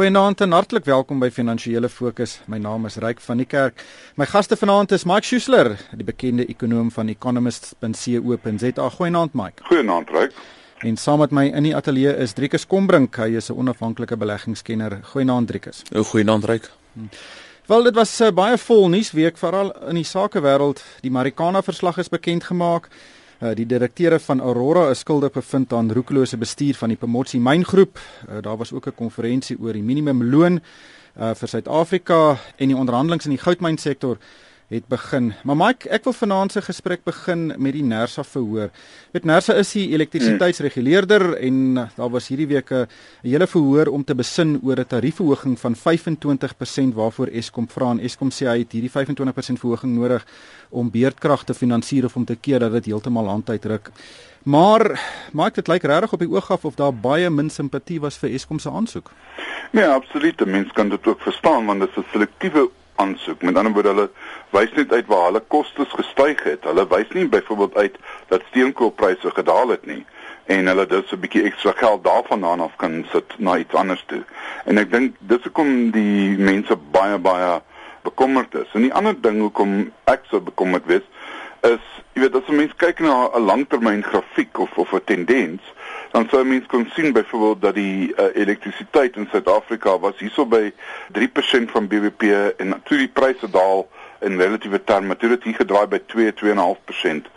Goeienaand en hartlik welkom by Finansiële Fokus. My naam is Ryk van die Kerk. My gaste vanaand is Mike Schuessler, die bekende ekonom van economist.co.za. Goeienaand Mike. Goeienaand Ryk. En saam met my in die ateljee is Driekus Kombrink. Hy is 'n onafhanklike beleggingskenner. Goeienaand Driekus. O, goeienaand Ryk. Wel, dit was 'n uh, baie vol nuusweek veral in die sakewêreld. Die Marikana verslag is bekend gemaak. Uh, die direkteure van Aurora is skuldig bevind aan roekelose bestuur van die Pomotsi myngroep. Uh, daar was ook 'n konferensie oor die minimumloon uh, vir Suid-Afrika en die onderhandelinge in die goudmynsektor het begin. Maar Mike, ek wil vanaand se gesprek begin met die Nersa verhoor. Weet Nersa is die elektrisiteitsreguleerder en daar was hierdie week 'n hele verhoor om te besin oor 'n tariefverhoging van 25% waarvoor Eskom vra en Eskom sê hy het hierdie 25% verhoging nodig om beurtkrag te finansier of om te keer dat dit heeltemal handuit ruk. Maar maak dit lyk regtig op die oog af of daar baie min simpatie was vir Eskom se aansoek. Nee, absoluut. Mense kan dit ook verstaan want dit is 'n selektiewe aansoek. Met ander woorde, hulle wys net uit waar hulle kostes gestyg het. Hulle wys nie byvoorbeeld uit dat steenkoolpryse gedaal het nie en hulle dus 'n bietjie ekstra geld daarvandaan af kan sit na iets anders toe. En ek dink dis hoekom die mense baie baie bekommerd is. En die ander ding hoekom ek so bekommerd was is, jy weet, as 'n mens kyk na 'n langtermyn grafiek of of 'n tendens, dan sou mens kon sien byvoorbeeld dat die uh, elektrisiteit in Suid-Afrika was hierso by 3% van BBP en toe die pryse daal in relatiewe terme, toe dit hier gedraai by 2 2.5%.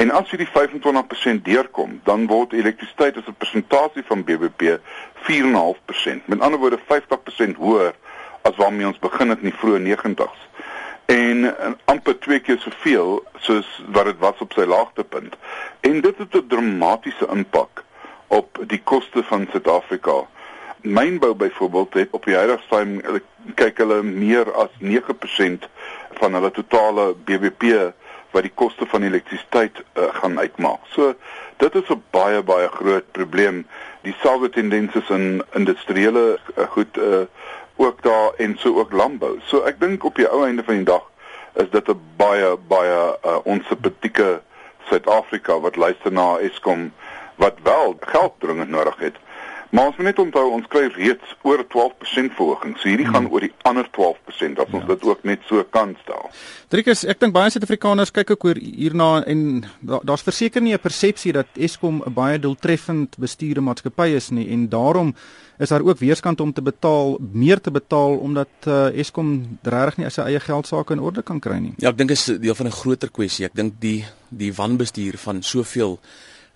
En as jy die 25% deurkom, dan word elektrisiteit as 'n persentasie van BBP 4.5%. Met ander woorde 50% hoër as waarmee ons begin het in die vroeë 90's en, en amper twee keer soveel soos wat dit was op sy laagtepunt. En dit het 'n dramatiese impak op die koste van Suid-Afrika. Mynbou byvoorbeeld het op die huidige stadium kyk hulle meer as 9% van hulle totale BBP wat die koste van elektrisiteit uh, gaan uitmaak. So dit is 'n baie baie groot probleem. Dieselfde tendense in industriële uh, goed uh, ook daar en so ook landbou. So ek dink op die ou einde van die dag is dit 'n baie baie uh, onsympatieke Suid-Afrika wat luister na Eskom wat wel geld dringend nodig het. Maar ons moet net onthou ons kry reeds oor 12% verhoging. So hierdie hmm. gaan oor die ander 12% as ons ja. dit ook net so kan stel. Driekus, ek dink baie Suid-Afrikaners kyk ook oor hierna en daar's verseker nie 'n persepsie dat Eskom 'n baie doeltreffend bestuurde maatskappy is nie en daarom is daar ook weerskant om te betaal, meer te betaal omdat uh, Eskom regtig nie sy eie geld sake in orde kan kry nie. Ja, ek dink is deel van 'n groter kwessie. Ek dink die die wanbestuur van soveel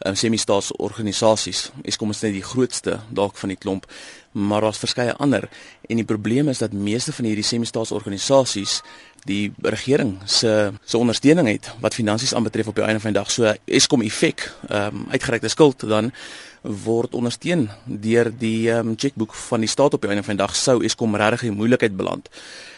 um, semi-staatsorganisasies. Eskom is net die grootste dalk van die klomp, maar daar's verskeie ander en die probleem is dat meeste van hierdie semi-staatsorganisasies die regering se se ondersteuning het wat finansies aanbetref op die einde van die dag. So Eskom effek, ehm um, uitgereikte skuld dan word ondersteun deur die ehm um, chequeboek van die staat op die einde van die dag sou Eskom regtig in moeilikheid beland.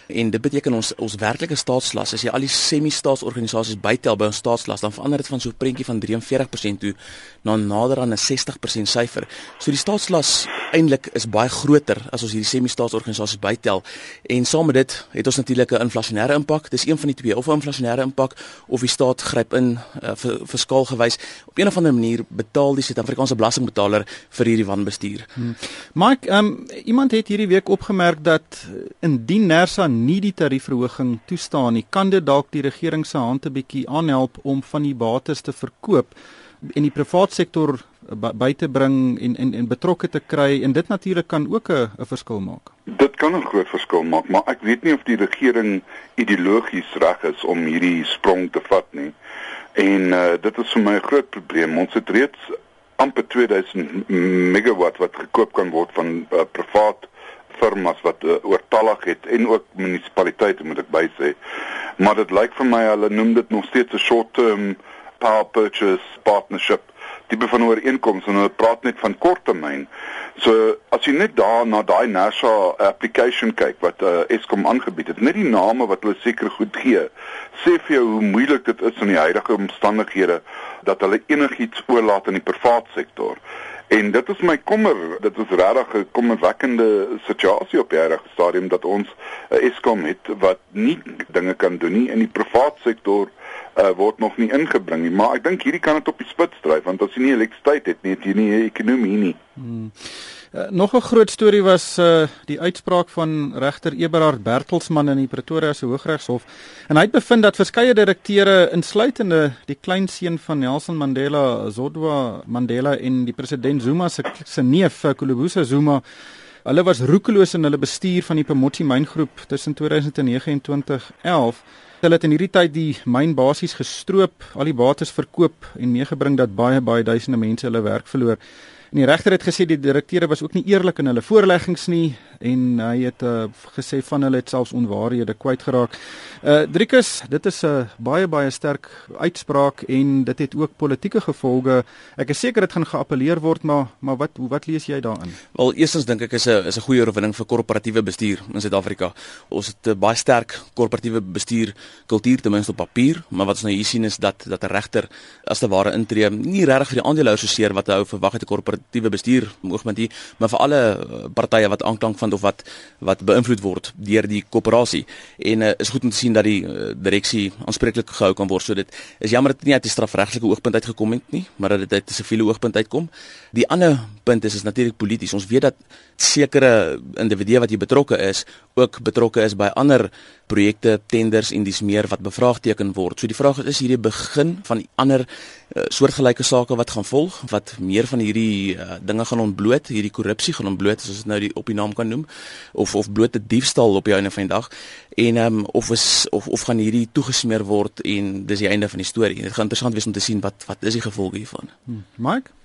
En dit beteken ons ons werklike staatslas as jy al die semi-staatsorganisasies bytel by ons staatslas dan verander dit van so 'n prentjie van 43% toe na nader aan 'n 60% syfer. So die staatslas eintlik is baie groter as ons hierdie semi-staatsorganisasies bytel en saam met dit het ons natuurlik 'n inflasionêre impak. Dis een van die twee of 'n inflasionêre impak of die staat gryp in uh, vir fiskaal gewys. Op een of ander manier betaal die Suid-Afrikaanse belastingbetaler vir hierdie wanbestuur. Hmm. Mike, um, iemand het hierdie week opgemerk dat indien Nersa nie die tariefverhoging toestaan nie, kan dit dalk die regering se hand 'n bietjie aanhelp om van die bates te verkoop en die private sektor by te bring en en en betrokke te kry en dit natuurlik kan ook 'n verskil maak. Dit kan 'n groot verskil maak, maar ek weet nie of die regering ideologies reg is om hierdie sprong te vat nie. En uh, dit is vir my 'n groot probleem. Ons het reeds amper 2000 megawatt wat gekoop kan word van uh, privaat firmas wat uh, oortallig het en ook munisipaliteite moet ek bysê. Maar dit lyk vir my hulle noem dit nog steeds 'n short term power purchase partnership tipe van ooreenkoms en hulle praat net van korttermyn. So as jy net daar na daai NASA application kyk wat uh, Eskom aangebied het, net die name wat hulle seker goed gee, sê vir jou hoe moeilik dit is in die huidige omstandighede dat hulle enigiets oorlaat aan die private sektor. En dit is my kommer, dit is regtig 'n kommerwekkende situasie op hierdie stadium dat ons 'n uh, Eskom het wat nie dinge kan doen nie in die private sektor uh, word nog nie ingebring nie, maar ek dink hierdie kan dit op die spits dryf want as jy nie elektrisiteit het nie, het jy nie 'n ekonomie nie. Hmm. Uh, nog 'n groot storie was uh, die uitspraak van regter Eberhard Bertelsmann in die Pretoria se Hooggeregshof. En hy het bevind dat verskeie direkteure insluitende die kleinseun van Nelson Mandela, Zodwa Mandela en die president Zuma se se neef Kolobusa Zuma Hulle was roekeloos in hulle bestuur van die Pomotsi myngroep tussen 2009 en 2011. Hulle het in hierdie tyd die myn basies gestroop, al die bates verkoop en meegebring dat baie baie duisende mense hulle werk verloor. En die regter het gesê die direkteure was ook nie eerlik in hulle voorleggings nie en hy het uh, gesê van hulle het selfs onwaarhede kwyt geraak. Uh Driekus, dit is 'n uh, baie baie sterk uitspraak en dit het ook politieke gevolge. Ek is seker dit gaan geappeleer word, maar maar wat wat lees jy daarin? Wel, eerstens dink ek is 'n is 'n goeie oorwinning vir korporatiewe bestuur in Suid-Afrika. Ons het 'n baie sterk korporatiewe bestuur kultuur ten minste op papier, maar wat ons nou hier sien is dat dat 'n regter as te ware intree, nie regtig vir die aandeelhouers so seer wat hy verwag het 'n korporatiewe bestuur moegment hier, maar vir alle uh, partye wat aanklank van of wat wat beïnvloed word deur die koöperasie en uh, is goed om te sien dat die uh, direksie aanspreeklik gehou kan word. So dit is jammer dat dit nie uit die strafregtelike oogpunt uitgekom het nie maar dat dit uit 'n siviele oogpunt uitkom. Die ander punt is is natuurlik polities ons weet dat sekere individue wat hier betrokke is ook betrokke is by ander projekte tenders en dis meer wat bevraagteken word. So die vraag is is hierdie begin van ander uh, soortgelyke sake wat gaan volg wat meer van hierdie uh, dinge gaan ontbloot hierdie korrupsie gaan ontbloot as ons dit nou die op die naam kan noem of of blote diefstal op die einde van die dag en ehm um, of is of of gaan hierdie toegesmeer word en dis die einde van die storie. Dit gaan interessant wees om te sien wat wat is die gevolge hiervan. Hmm. Mike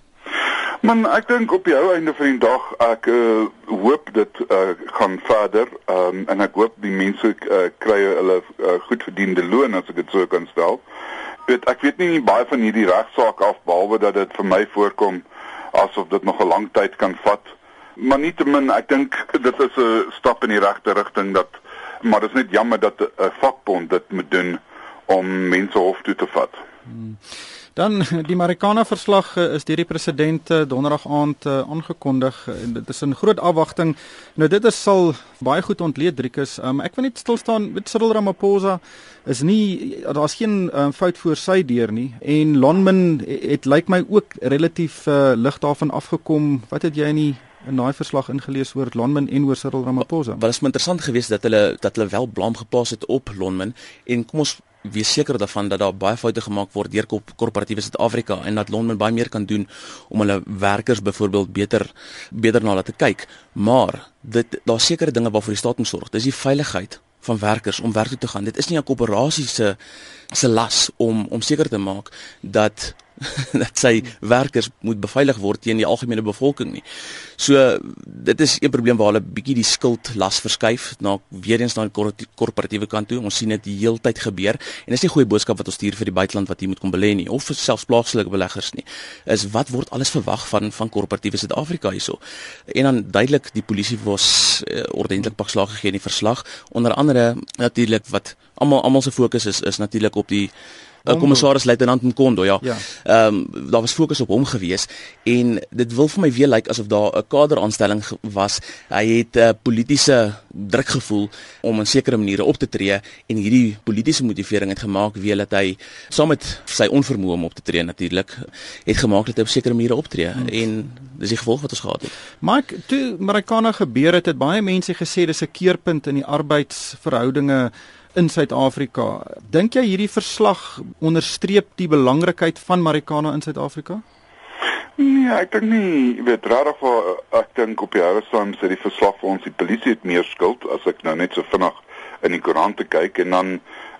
Man, ek dink op die ou einde van die dag ek uh, hoop dit uh, gaan verder um, en ek hoop die mense uh, kry hulle uh, goed verdiende loon as ek dit so kan stel. Weet, ek weet nie, nie baie van hierdie regsaak af behalwe dat dit vir my voorkom asof dit nog 'n lang tyd kan vat. Maar nietemin, ek dink dit is 'n stap in die regte rigting dat maar dit is net jammer dat 'n vakbond dit moet doen om mense hof toe te vat. Hmm. Dan die Marikana verslag eh, is deur die president eh, donderdag aand eh, aangekondig en dit is 'n groot afwagting. Nou dit is sal baie goed ontleed Driekus. Um, ek wil net stil staan met Cyril Ramaphosa is nie daar's geen um, fout voor sy deur nie en Lonmin het, lyk my ook relatief uh, lig daarvan afgekom. Wat het jy in die in daai verslag ingelees oor Lonmin en oor Cyril Ramaphosa. Wat is interessant geweest dat hulle dat hulle wel blame geplaas het op Lonmin en kom ons wees seker daarvan dat daar baie foute gemaak word deur korporatiewe Suid-Afrika en dat Lonmin baie meer kan doen om hulle werkers byvoorbeeld beter beter na hulle te kyk. Maar dit daar's sekere dinge waarvoor die staat moet sorg. Dis die veiligheid van werkers om werk toe te gaan. Dit is nie 'n koöperasie se se las om om seker te maak dat dat sy werkers moet beveilig word teen die algemene bevolking nie. So dit is 'n probleem waar hulle bietjie die skuld las verskuif na weer eens na die korporatiewe kant toe. Ons sien dit die heeltyd gebeur en dis nie goeie boodskap wat ons stuur vir die buiteland wat hier moet kom belê nie of selfs plaaslik beleggers nie. Is wat word alles verwag van van korporatiewe Suid-Afrika hierso. En dan duidelik die polisie was uh, ordentlik pak slag gegee in die verslag onder andere natuurlik wat almal almal se fokus is is natuurlik op die uh, kommissaris luitenant Nkondo ja. Ehm ja. um, daar was fokus op hom gewees en dit wil vir my weer lyk asof daar 'n kaderaanstelling was. Hy het 'n uh, politieke druk gevoel om in sekere maniere op te tree en hierdie politieke motivering het gemaak weer dat hy saam met sy onvermoë om op te tree natuurlik het gemaak dat hy op sekere maniere optree hmm. en dis die gevolg wat ons gehad het. Mike, toe Marikana gebeur het, het baie mense gesê dis 'n keerpunt in die arbeidsverhoudinge in Suid-Afrika. Dink jy hierdie verslag onderstreep die belangrikheid van Marikana in Suid-Afrika? Nee, ek dink nie, jy weet regtig vir ek dink op die Harrisons sê die verslag vir ons die polisie het meer skuld as ek nou net so vinnig in die koerante kyk en dan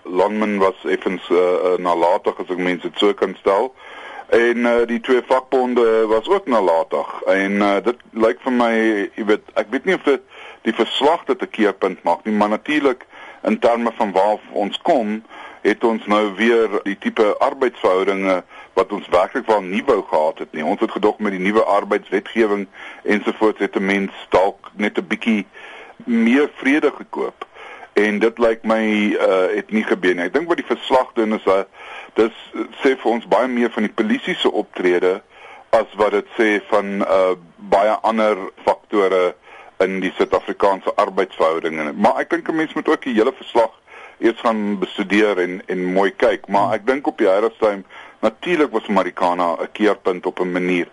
Lonman was effens uh, nalatig as ek mense so kan stel. En uh, die twee vakbonde was ook nalatig en uh, dit lyk vir my, jy weet, ek weet nie of dit die verslag dit 'n keerpunt maak nie, maar natuurlik in terme van waar ons kom, het ons nou weer die tipe arbeidsverhoudinge wat ons werklik wel nie wou gehad het nie. Ons het gedog met die nuwe arbeidswetgewing ensovoorts het 'n mens dalk net 'n bietjie meer vrede gekoop. En dit lyk my uh het nie gebeur nie. Ek dink wat die verslag doen is dat dis sê vir ons baie meer van die polisie se optrede as wat dit sê van uh baie ander faktore in die Suid-Afrikaanse arbeidsverhoudinge. Maar ek dink 'n mens moet ook die hele verslag eers gaan bestudeer en en mooi kyk, maar ek dink op die Harrisheim Natuurlik was Marikana 'n keerpunt op 'n manier.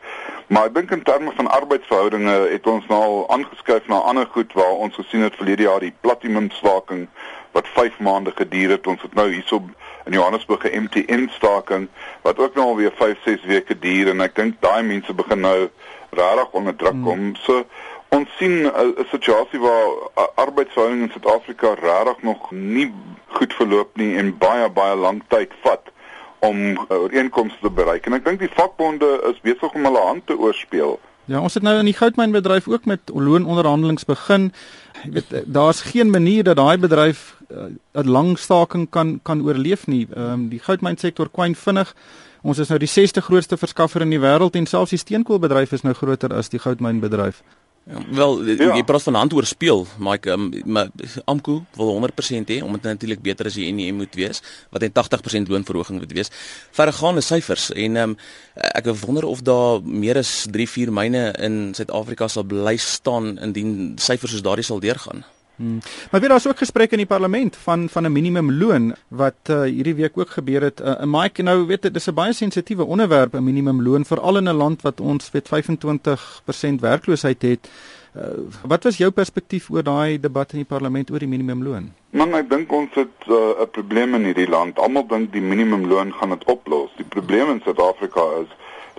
Maar ek dink in terme van arbeidsverhoudinge het ons nou al aangeskuif na ander goed waar ons gesien het verlede jaar die platinum staking wat 5 maande geduur het. Ons het nou hierso in Johannesburg 'n MTN staking wat ook nou alweer 5, 6 weke duur en ek dink daai mense begin nou regtig onder druk kom. Hmm. So ons sien 'n situasie waar arbeidsverhoudinge in Suid-Afrika regtig nog nie goed verloop nie en baie baie lank tyd vat om ooreenkomste te bereik. En ek dink die vakbonde is besig om hulle hand te oorspeel. Ja, ons het nou in die goudmynbedryf ook met loononderhandelinge begin. Jy weet daar's geen manier dat daai bedryf 'n uh, lang staking kan kan oorleef nie. Ehm um, die goudmynsektor kwyn vinnig. Ons is nou die 6ste grootste verskaffer in die wêreld en selfs die steenkoolbedryf is nou groter as die goudmynbedryf. Wel ja. jy praat van hand oorspeel, Mike, um, maar Amku wil 100% hê omdat dit natuurlik beter as die NEM moet wees, wat 'n 80% loonverhoging moet wees. Verregaande syfers en um, ek wonder of daar meer as 3, 4 myne in Suid-Afrika sal bly staan indien syfers soos daardie sal deurgaan. Hmm. Maar weer daar's ook gesprekke in die parlement van van 'n minimumloon wat uh, hierdie week ook gebeur het. Uh, Mike nou weet dit is 'n baie sensitiewe onderwerp 'n minimumloon veral in 'n land wat ons weet 25% werkloosheid het. Uh, wat was jou perspektief oor daai debat in die parlement oor die minimumloon? Man, ek dink ons het 'n uh, probleem in hierdie land. Almal dink die minimumloon gaan dit oplos. Die probleem in Suid-Afrika is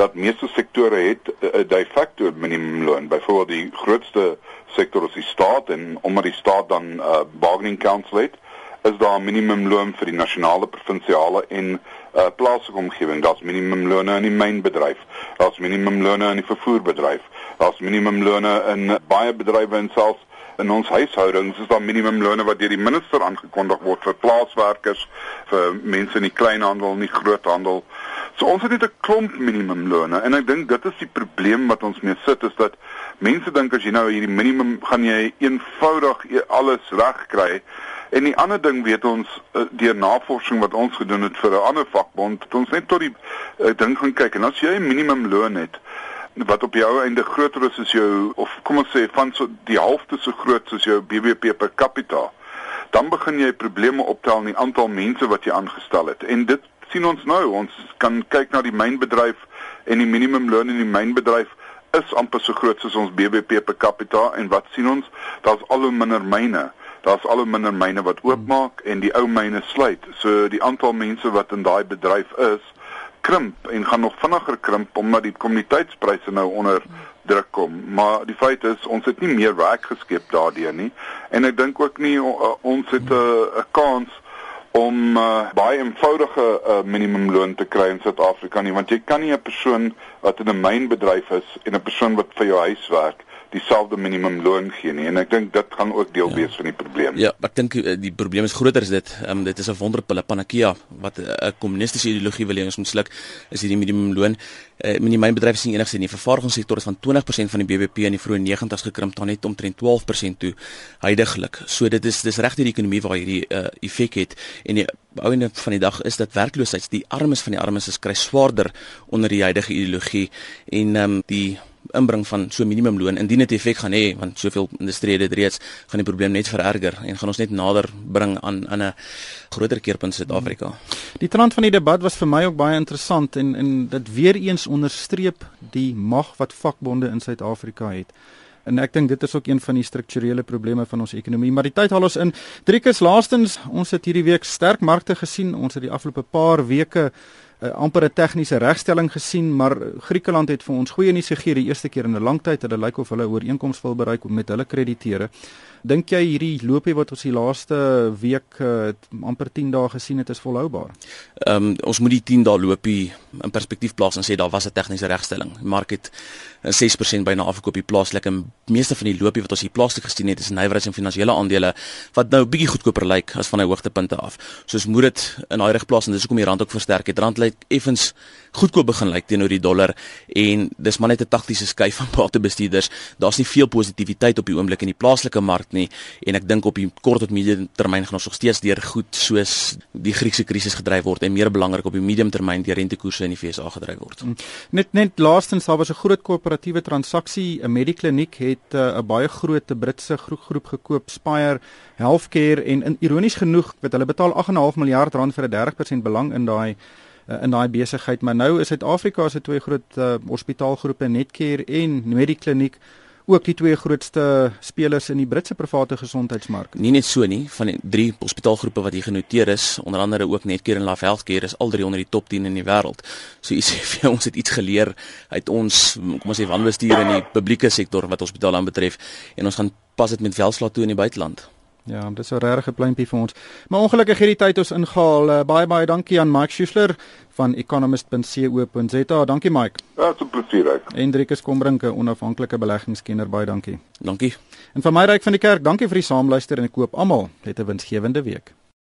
dat meeste sektore het 'n uh, de facto minimumloon. Byvoorbeeld die grootste sektor is die staat en omdat die staat dan 'n uh, bargaining council het, is daar 'n minimumloon vir die nasionale, provinsiale en uh, plaaslike omgewing. Daar's minimumlone in die mynbedryf. Daar's minimumlone in die vervoerbedryf. Daar's minimumlone in baie bedrywe en selfs in ons huishoudings is daar minimumlone wat deur die minister aangekondig word vir plaaswerkers, vir mense in die kleinhandel en die groothandel. So ons het net 'n klomp minimumlone en ek dink dit is die probleem wat ons mee sit is dat mense dink as jy nou hierdie minimum gaan jy eenvoudig alles regkry. En die ander ding weet ons eh, deur navorsing wat ons gedoen het vir 'n ander vakbond, het ons net tot die uh, ding gaan kyk en as jy 'n minimumloon het wat op jou einde groter is as jou of kom ons sê van so die helfte so groot soos jou BBP per capita, dan begin jy probleme optel in die aantal mense wat jy aangestel het. En dit sien ons nou. Ons kan kyk na die mynbedryf en die minimumloon in die mynbedryf is amper so groot soos ons BBP per capita en wat sien ons? Daar's al hoe minder myne. Daar's al hoe minder myne wat oopmaak en die ou myne sluit. So die aantal mense wat in daai bedryf is, krimp en gaan nog vinniger krimp omdat die kommoditeitspryse nou onder druk kom. Maar die feit is ons het nie meer werk geskep daardeur nie en ek dink ook nie ons het 'n kans om uh, baie eenvoudige uh, minimumloon te kry in Suid-Afrika nie want jy kan nie 'n persoon wat in 'n mynbedryf is en 'n persoon wat vir jou huis werk dieselfde minimumloon gee nie en ek dink dit gaan ook deel ja. wees van die probleem. Ja, ek dink eh, die probleem is groter as dit. Ehm um, dit is 'n wonderpille panakia wat 'n kommunistiese ideologie wil hê ons moet sluk is hierdie minimumloon. Uh, in die mynbedryf sien enigsins in die vervaardigingssektor is van 20% van die BBP in die vroeë 90's gekrimp tot net omtrent 12% toe heidaglik. So dit is dis reg die ekonomie waar hierdie uh, effek het en die ouene van die dag is dat werkloosheid die armes van die armes is kry swaarder onder die huidige ideologie en ehm um, die inbring van so minimumloon indien dit effek gaan hê want soveel industrie het reeds gaan die probleem net vererger en gaan ons net nader bring aan aan 'n groter keerpunt Suid-Afrika. Die trant van die debat was vir my ook baie interessant en en dit weer eens onderstreep die mag wat vakbonde in Suid-Afrika het. En ek dink dit is ook een van die strukturele probleme van ons ekonomie. Maar die tyd haal ons in. Driekus laastens, ons het hierdie week sterk markte gesien. Ons het die afgelope paar weke uh, amper 'n tegniese regstelling gesien, maar Griekeland het vir ons goeie nuus gegee die eerste keer in 'n lang tyd. Hulle lyk of hulle ooreenkoms wil bereik met hulle krediteure. Dink jy hierdie loopie wat ons die laaste week uh, amper 10 dae gesien het is volhoubaar? Ehm um, ons moet die 10 dae loopie in perspektief plaas en sê daar was 'n tegniese regstelling. Die mark het 6% byna afgekoop die plaaslike en meeste van die loopie wat ons hier plaaslik gesien het is nywerheids en finansiële aandele wat nou bietjie goedkoper lyk as van hy hoogtepunte af. Soos moet dit in daai reg plaas en dis hoekom die rand ook versterk het. Rand lyk effens goedkoop begin lyk teenoor die dollar en dis maar net 'n taktiese skuif van batebestuurders. Daar's nie veel positiwiteit op die oomblik in die plaaslike mark nie. En ek dink op die kort tot medium termyn gaan ons nog steeds deur goed soos die Griekse krisis gedryf word en meer belangrik op die medium termyn deur rentekoerse in die FSA gedryf word. Net net laastens daar was 'n groot koop operatiewe transaksie. 'n Medikliniek het uh, 'n baie groot Britse groep, groep gekoop Spire Healthcare. En in, ironies genoeg wat hulle betaal 8.5 miljard rand vir 'n 30% belang in daai uh, in daai besigheid, maar nou is Suid-Afrika se twee groot uh, hospitaalgroepe Netcare en Medikliniek ook die twee grootste spelers in die Britse private gesondheidsmark. Nie net so nie, van die drie hospitaalgroepe wat hier genoteer is, onder andere ook Netcare en Life Healthcare is al drie onder die top 10 in die wêreld. So jy sê vir ons het iets geleer uit ons kom ons sê wanbestuur in die publieke sektor wat hospitale aanbetref en ons gaan pas dit met velslaat toe in die buiteland. Ja, dit is 'n regte pleintjie vir ons. Maar ongelukkig het die tyd ons ingehaal. Uh, baie baie dankie aan Mike Schuessler van economist.co.za. Dankie Mike. Ja, so plesier ek. Hendrikus Kombrinke, onafhanklike beleggingskenner, baie dankie. Dankie. En van my ryk van die kerk, dankie vir die saamluister en ek koop almal 'n winsgewende week.